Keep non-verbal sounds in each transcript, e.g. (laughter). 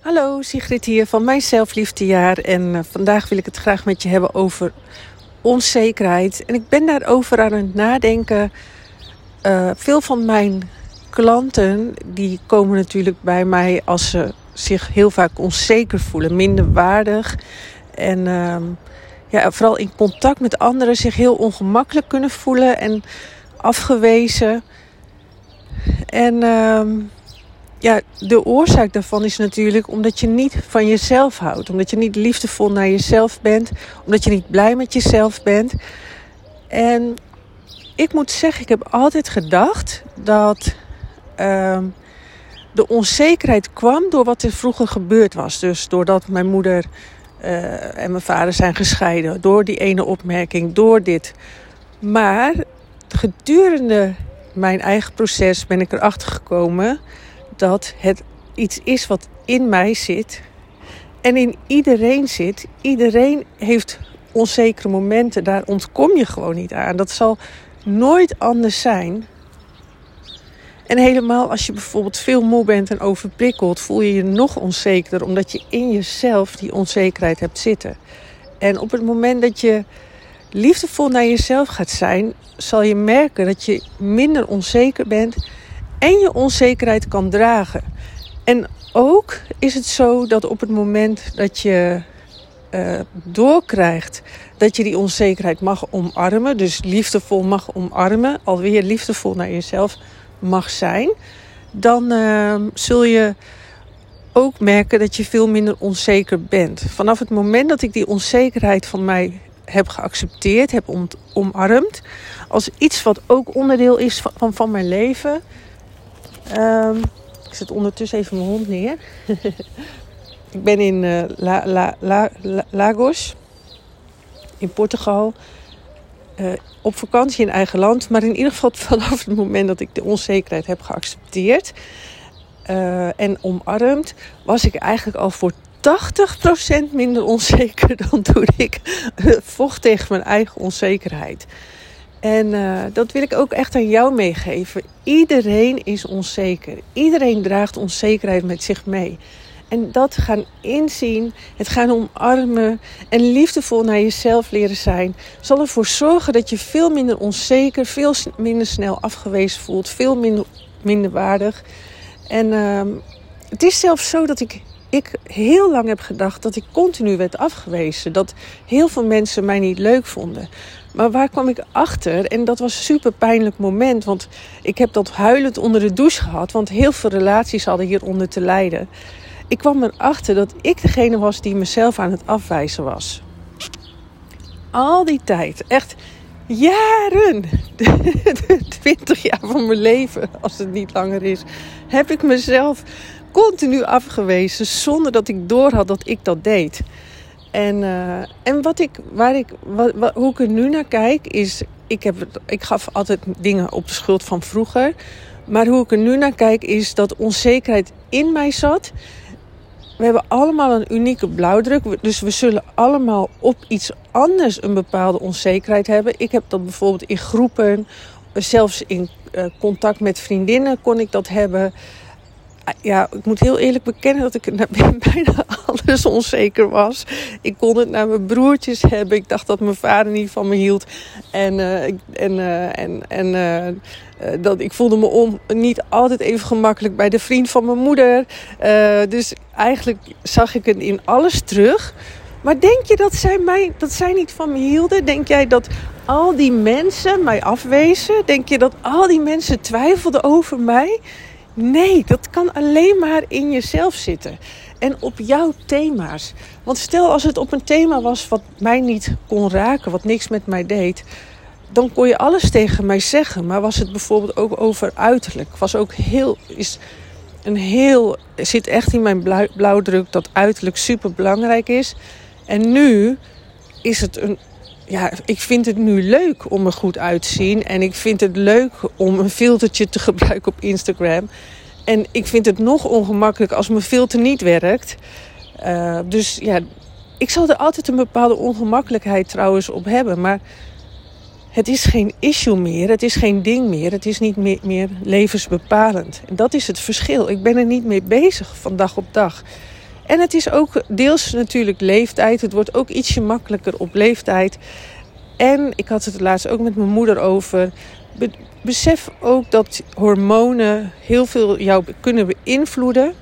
Hallo, Sigrid hier van Mijn Zelfliefdejaar. En uh, vandaag wil ik het graag met je hebben over onzekerheid. En ik ben daarover aan het nadenken. Uh, veel van mijn klanten die komen natuurlijk bij mij als ze zich heel vaak onzeker voelen, minder waardig. En uh, ja, vooral in contact met anderen zich heel ongemakkelijk kunnen voelen en afgewezen. En uh, ja, de oorzaak daarvan is natuurlijk omdat je niet van jezelf houdt. Omdat je niet liefdevol naar jezelf bent. Omdat je niet blij met jezelf bent. En ik moet zeggen, ik heb altijd gedacht dat uh, de onzekerheid kwam door wat er vroeger gebeurd was. Dus doordat mijn moeder uh, en mijn vader zijn gescheiden. Door die ene opmerking, door dit. Maar gedurende mijn eigen proces ben ik erachter gekomen dat het iets is wat in mij zit en in iedereen zit. Iedereen heeft onzekere momenten, daar ontkom je gewoon niet aan. Dat zal nooit anders zijn. En helemaal als je bijvoorbeeld veel moe bent en overprikkeld, voel je je nog onzekerder, omdat je in jezelf die onzekerheid hebt zitten. En op het moment dat je liefdevol naar jezelf gaat zijn, zal je merken dat je minder onzeker bent en je onzekerheid kan dragen. En ook is het zo dat op het moment dat je uh, doorkrijgt dat je die onzekerheid mag omarmen, dus liefdevol mag omarmen, alweer liefdevol naar jezelf mag zijn, dan uh, zul je ook merken dat je veel minder onzeker bent. Vanaf het moment dat ik die onzekerheid van mij heb geaccepteerd, heb omarmd, als iets wat ook onderdeel is van, van mijn leven, Um, ik zet ondertussen even mijn hond neer. (laughs) ik ben in La, Lagos, in Portugal. Uh, op vakantie in eigen land. Maar in ieder geval (laughs) vanaf het moment dat ik de onzekerheid heb geaccepteerd uh, en omarmd, was ik eigenlijk al voor 80% minder (laughs) onzeker dan toen ik vocht tegen mijn eigen onzekerheid. En uh, dat wil ik ook echt aan jou meegeven. Iedereen is onzeker. Iedereen draagt onzekerheid met zich mee. En dat gaan inzien, het gaan omarmen en liefdevol naar jezelf leren zijn, zal ervoor zorgen dat je veel minder onzeker, veel minder snel afgewezen voelt, veel minder, minder waardig. En uh, het is zelfs zo dat ik, ik heel lang heb gedacht dat ik continu werd afgewezen. Dat heel veel mensen mij niet leuk vonden. Maar waar kwam ik achter? En dat was een super pijnlijk moment. Want ik heb dat huilend onder de douche gehad. Want heel veel relaties hadden hieronder te lijden. Ik kwam erachter dat ik degene was die mezelf aan het afwijzen was. Al die tijd, echt jaren, (laughs) 20 jaar van mijn leven, als het niet langer is, heb ik mezelf continu afgewezen zonder dat ik doorhad dat ik dat deed. En, uh, en wat ik, waar ik, wat, hoe ik er nu naar kijk, is. Ik, heb, ik gaf altijd dingen op de schuld van vroeger. Maar hoe ik er nu naar kijk, is dat onzekerheid in mij zat. We hebben allemaal een unieke blauwdruk. Dus we zullen allemaal op iets anders een bepaalde onzekerheid hebben. Ik heb dat bijvoorbeeld in groepen, zelfs in uh, contact met vriendinnen kon ik dat hebben ja, ik moet heel eerlijk bekennen dat ik (laughs) bijna alles onzeker was. Ik kon het naar mijn broertjes hebben. Ik dacht dat mijn vader niet van me hield. En, uh, en, uh, en, en uh, dat ik voelde me om, niet altijd even gemakkelijk bij de vriend van mijn moeder. dus eigenlijk zag ik het in alles terug. Maar denk je dat zij, mij, dat zij niet van me hielden? Denk jij dat al die mensen mij afwezen? Denk je dat al die mensen twijfelden over mij? Nee, dat kan alleen maar in jezelf zitten. En op jouw thema's. Want stel als het op een thema was wat mij niet kon raken, wat niks met mij deed. Dan kon je alles tegen mij zeggen. Maar was het bijvoorbeeld ook over uiterlijk. Was ook heel. Is een heel. Zit echt in mijn blauwdruk dat uiterlijk super belangrijk is. En nu is het een ja, ik vind het nu leuk om er goed uit te zien. En ik vind het leuk om een filtertje te (laughs) gebruiken op Instagram. En ik vind het nog ongemakkelijk als mijn filter niet werkt. Uh, dus ja, ik zal er altijd een bepaalde ongemakkelijkheid trouwens op hebben. Maar het is geen issue meer. Het is geen ding meer. Het is niet meer, meer levensbepalend. En dat is het verschil. Ik ben er niet mee bezig van dag op dag. En het is ook deels natuurlijk leeftijd. Het wordt ook ietsje makkelijker op leeftijd. En ik had het laatst ook met mijn moeder over. besef ook dat hormonen heel veel jou kunnen beïnvloeden.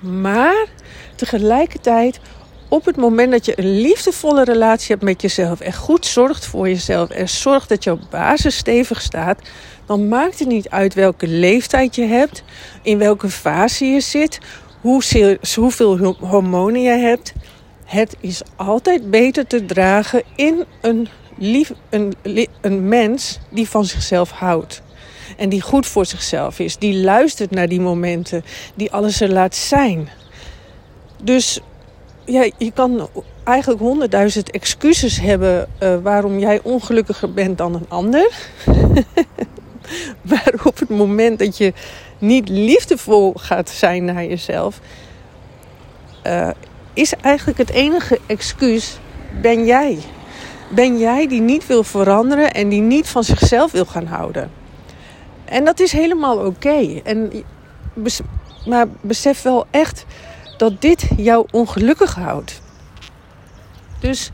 Maar tegelijkertijd, op het moment dat je een liefdevolle relatie hebt met jezelf en goed zorgt voor jezelf en zorgt dat jouw basis stevig staat, dan maakt het niet uit welke leeftijd je hebt, in welke fase je zit, hoeveel hormonen je hebt. Het is altijd beter te dragen in een, lief, een, een mens die van zichzelf houdt. En die goed voor zichzelf is. Die luistert naar die momenten. Die alles er laat zijn. Dus ja, je kan eigenlijk honderdduizend excuses hebben uh, waarom jij ongelukkiger bent dan een ander. (laughs) maar op het moment dat je niet liefdevol gaat zijn naar jezelf, uh, is eigenlijk het enige excuus: ben jij. Ben jij die niet wil veranderen en die niet van zichzelf wil gaan houden. En dat is helemaal oké. En Maar besef wel echt dat dit jou ongelukkig houdt. Dus,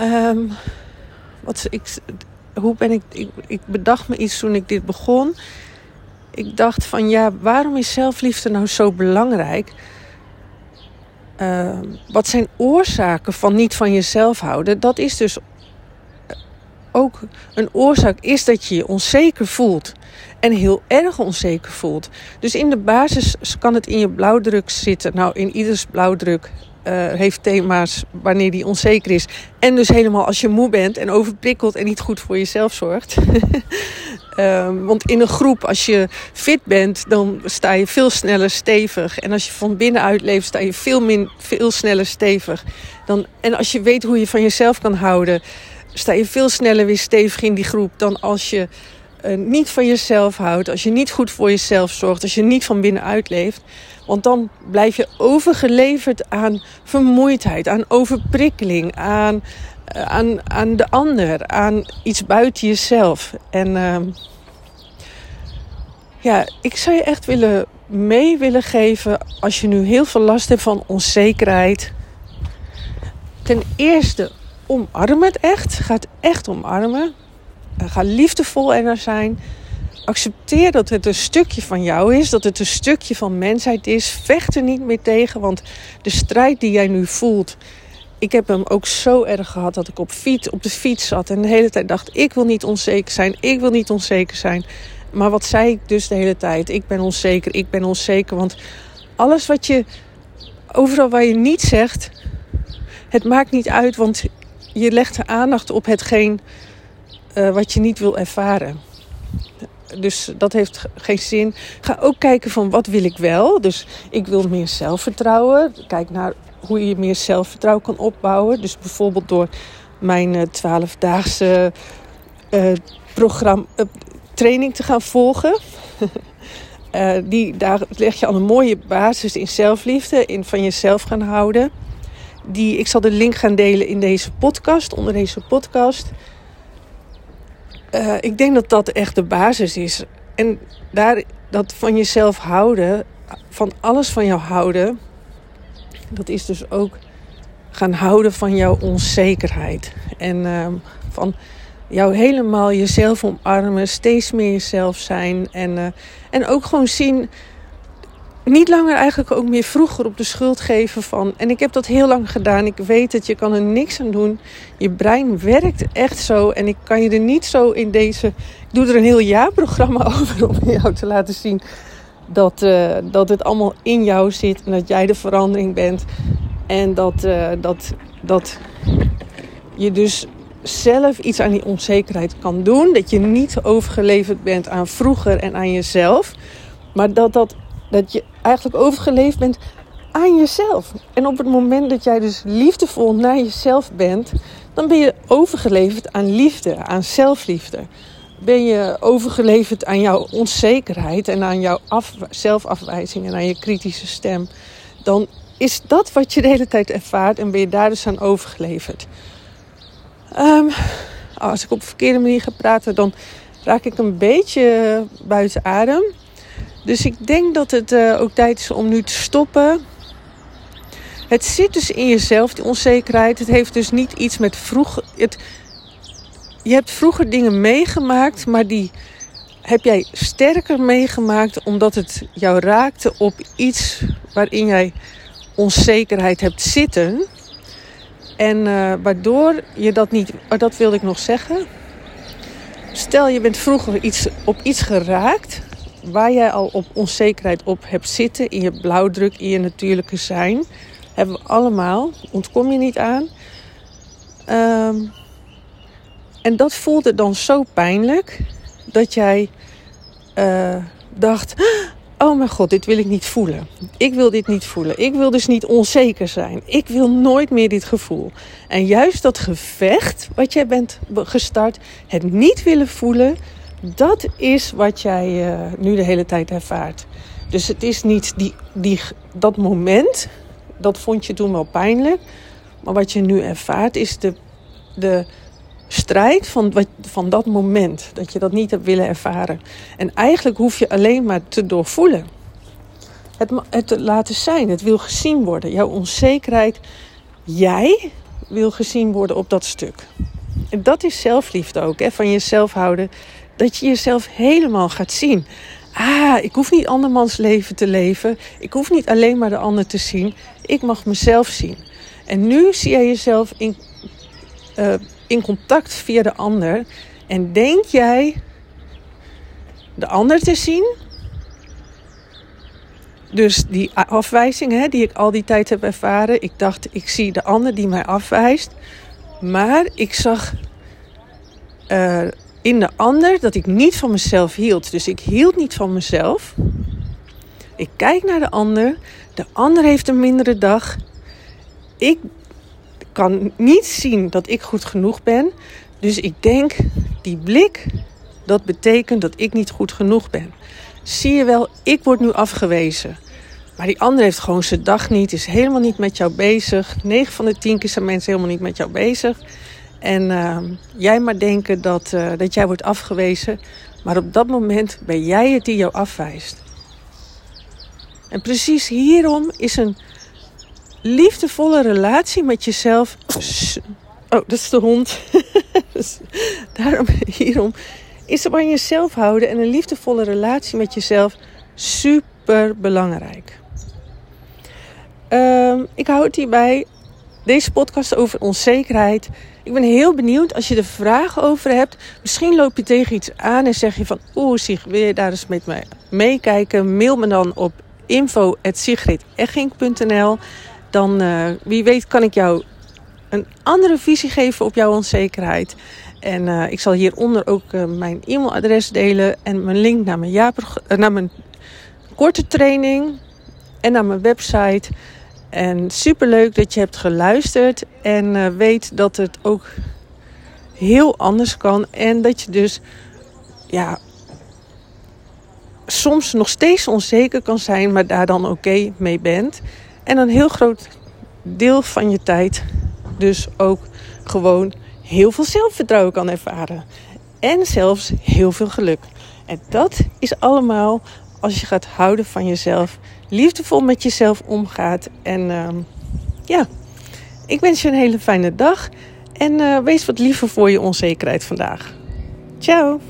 um, wat ik, hoe ben ik, ik bedacht me iets toen ik dit begon. Ik dacht van ja, waarom is zelfliefde nou zo belangrijk? Uh, wat zijn oorzaken van niet van jezelf houden? Dat is dus ook een oorzaak is dat je je onzeker voelt. En heel erg onzeker voelt. Dus in de basis kan het in je blauwdruk zitten. Nou, in ieders blauwdruk uh, heeft thema's wanneer die onzeker is. En dus helemaal als je moe bent en overprikkeld en niet goed voor jezelf zorgt. (laughs) um, want in een groep, als je fit bent, dan sta je veel sneller stevig. En als je van binnenuit leeft, sta je veel, min, veel sneller stevig. Dan, en als je weet hoe je van jezelf kan houden, sta je veel sneller weer stevig in die groep dan als je uh, niet van jezelf houdt, als je niet goed voor jezelf zorgt, als je niet van binnenuit leeft. Want dan blijf je overgeleverd aan vermoeidheid, aan overprikkeling, aan, aan, aan de ander, aan iets buiten jezelf. En uh, ja, ik zou je echt willen mee willen geven als je nu heel veel last hebt van onzekerheid. Ten eerste omarm het echt. Ga het echt omarmen. Eh, ga liefdevol er naar zijn. Accepteer dat het een stukje van jou is, dat het een stukje van mensheid is. Vecht er niet meer tegen, want de strijd die jij nu voelt. Ik heb hem ook zo erg gehad dat ik op, fiets, op de fiets zat en de hele tijd dacht: ik wil niet onzeker zijn, ik wil niet onzeker zijn. Maar wat zei ik dus de hele tijd? Ik ben onzeker, ik ben onzeker. Want alles wat je, overal waar je niet zegt, het maakt niet uit, want je legt de aandacht op hetgeen uh, wat je niet wil ervaren. Dus dat heeft geen zin. Ga ook kijken van wat wil ik wel. Dus ik wil meer zelfvertrouwen. Kijk naar hoe je meer zelfvertrouwen kan opbouwen. Dus bijvoorbeeld door mijn 12-daagse uh, programma, uh, training te gaan volgen. (laughs) die, daar leg je al een mooie basis in zelfliefde, in van jezelf gaan houden. Die, ik zal de link gaan delen in deze podcast, onder deze podcast. Ik denk dat dat echt de basis is. En daar, dat van jezelf houden, van alles van jou houden, dat is dus ook gaan houden van jouw onzekerheid. En uh, van jou helemaal jezelf omarmen, steeds meer jezelf zijn. En, uh, en ook gewoon zien niet langer eigenlijk ook meer vroeger op de schuld geven van. En ik heb dat heel lang gedaan. Ik weet dat je kan er niks aan doen. Je brein werkt echt zo. En ik kan je er niet zo in deze. Ik doe er een heel jaarprogramma (laughs) over om jou te laten zien dat, uh, dat het allemaal in jou zit. En dat jij de verandering bent. En dat, uh, dat, dat je dus zelf iets aan die onzekerheid kan doen. Dat je niet overgeleverd bent aan vroeger en aan jezelf. Maar dat dat dat je eigenlijk overgeleefd bent aan jezelf. En op het moment dat jij dus liefdevol naar jezelf bent, dan ben je overgeleverd aan liefde, aan zelfliefde. Ben je overgeleverd aan jouw onzekerheid en aan jouw af, zelfafwijzing en aan je kritische stem, dan is dat wat je de hele tijd ervaart en ben je daar dus aan overgeleverd. Um, als ik op een verkeerde manier ga praten, dan raak ik een beetje buiten adem. Dus ik denk dat het uh, ook tijd is om nu te stoppen. Het zit dus in jezelf, die onzekerheid. Het heeft dus niet iets met vroeger. Het, je hebt vroeger dingen meegemaakt, maar die heb jij sterker meegemaakt omdat het jou raakte op iets waarin jij onzekerheid hebt zitten. En uh, waardoor je dat niet, oh, dat wilde ik nog zeggen. Stel je bent vroeger iets, op iets geraakt waar jij al op onzekerheid op hebt zitten in je blauwdruk, in je natuurlijke zijn. Hebben we allemaal, ontkom je niet aan. Um, en dat voelde dan zo pijnlijk dat jij uh, dacht: Oh mijn god, dit wil ik niet voelen. Ik wil dit niet voelen. Ik wil dus niet onzeker zijn. Ik wil nooit meer dit gevoel. En juist dat gevecht wat jij bent gestart, het niet willen voelen, dat is wat jij uh, nu de hele tijd ervaart. Dus het is niet die, die, dat moment, dat vond je toen wel pijnlijk. Maar wat je nu ervaart is de, de strijd van, van dat moment. Dat je dat niet hebt willen ervaren. En eigenlijk hoef je alleen maar te doorvoelen. Het, het te laten zijn. Het wil gezien worden. Jouw onzekerheid. Jij wil gezien worden op dat stuk. En dat is zelfliefde ook. Hè? Van jezelf houden. Dat je jezelf helemaal gaat zien. Ah, ik hoef niet andermans leven te leven. Ik hoef niet alleen maar de ander te zien. Ik mag mezelf zien. En nu zie je jezelf in, uh, in contact via de ander. En denk jij de ander te zien? Dus die afwijzing hè, die ik al die tijd heb ervaren. Ik dacht, ik zie de ander die mij afwijst. Maar ik zag uh, in de ander dat ik niet van mezelf hield. Dus ik hield niet van mezelf. Ik kijk naar de ander. De ander heeft een mindere dag. Ik kan niet zien dat ik goed genoeg ben. Dus ik denk, die blik, dat betekent dat ik niet goed genoeg ben. Zie je wel, ik word nu afgewezen. Maar die ander heeft gewoon zijn dag niet, is helemaal niet met jou bezig. 9 van de 10 keer zijn mensen helemaal niet met jou bezig. En uh, jij maar denken dat, uh, dat jij wordt afgewezen. Maar op dat moment ben jij het die jou afwijst. En precies hierom is een liefdevolle relatie met jezelf. Oh, dat is de hond. (laughs) Dus daarom, hierom is er van jezelf houden en een liefdevolle relatie met jezelf super belangrijk. Um, ik hou het hierbij. Deze podcast over onzekerheid. Ik ben heel benieuwd als je er vragen over hebt. Misschien loop je tegen iets aan en zeg je van... Oeh, Sig, wil je daar eens met mij meekijken? Mail me dan op info.sigridegging.nl dan uh, wie weet kan ik jou een andere visie geven op jouw onzekerheid. En uh, ik zal hieronder ook uh, mijn e-mailadres delen en mijn link naar mijn, naar mijn korte training en naar mijn website. En super leuk dat je hebt geluisterd en weet dat het ook heel anders kan. En dat je dus ja, soms nog steeds onzeker kan zijn, maar daar dan oké mee bent. En een heel groot deel van je tijd dus ook gewoon heel veel zelfvertrouwen kan ervaren. En zelfs heel veel geluk. En dat is allemaal als je gaat houden van jezelf, liefdevol met jezelf omgaat. En uh, ja, ik wens je een hele fijne dag. En uh, wees wat liever voor je onzekerheid vandaag. Ciao!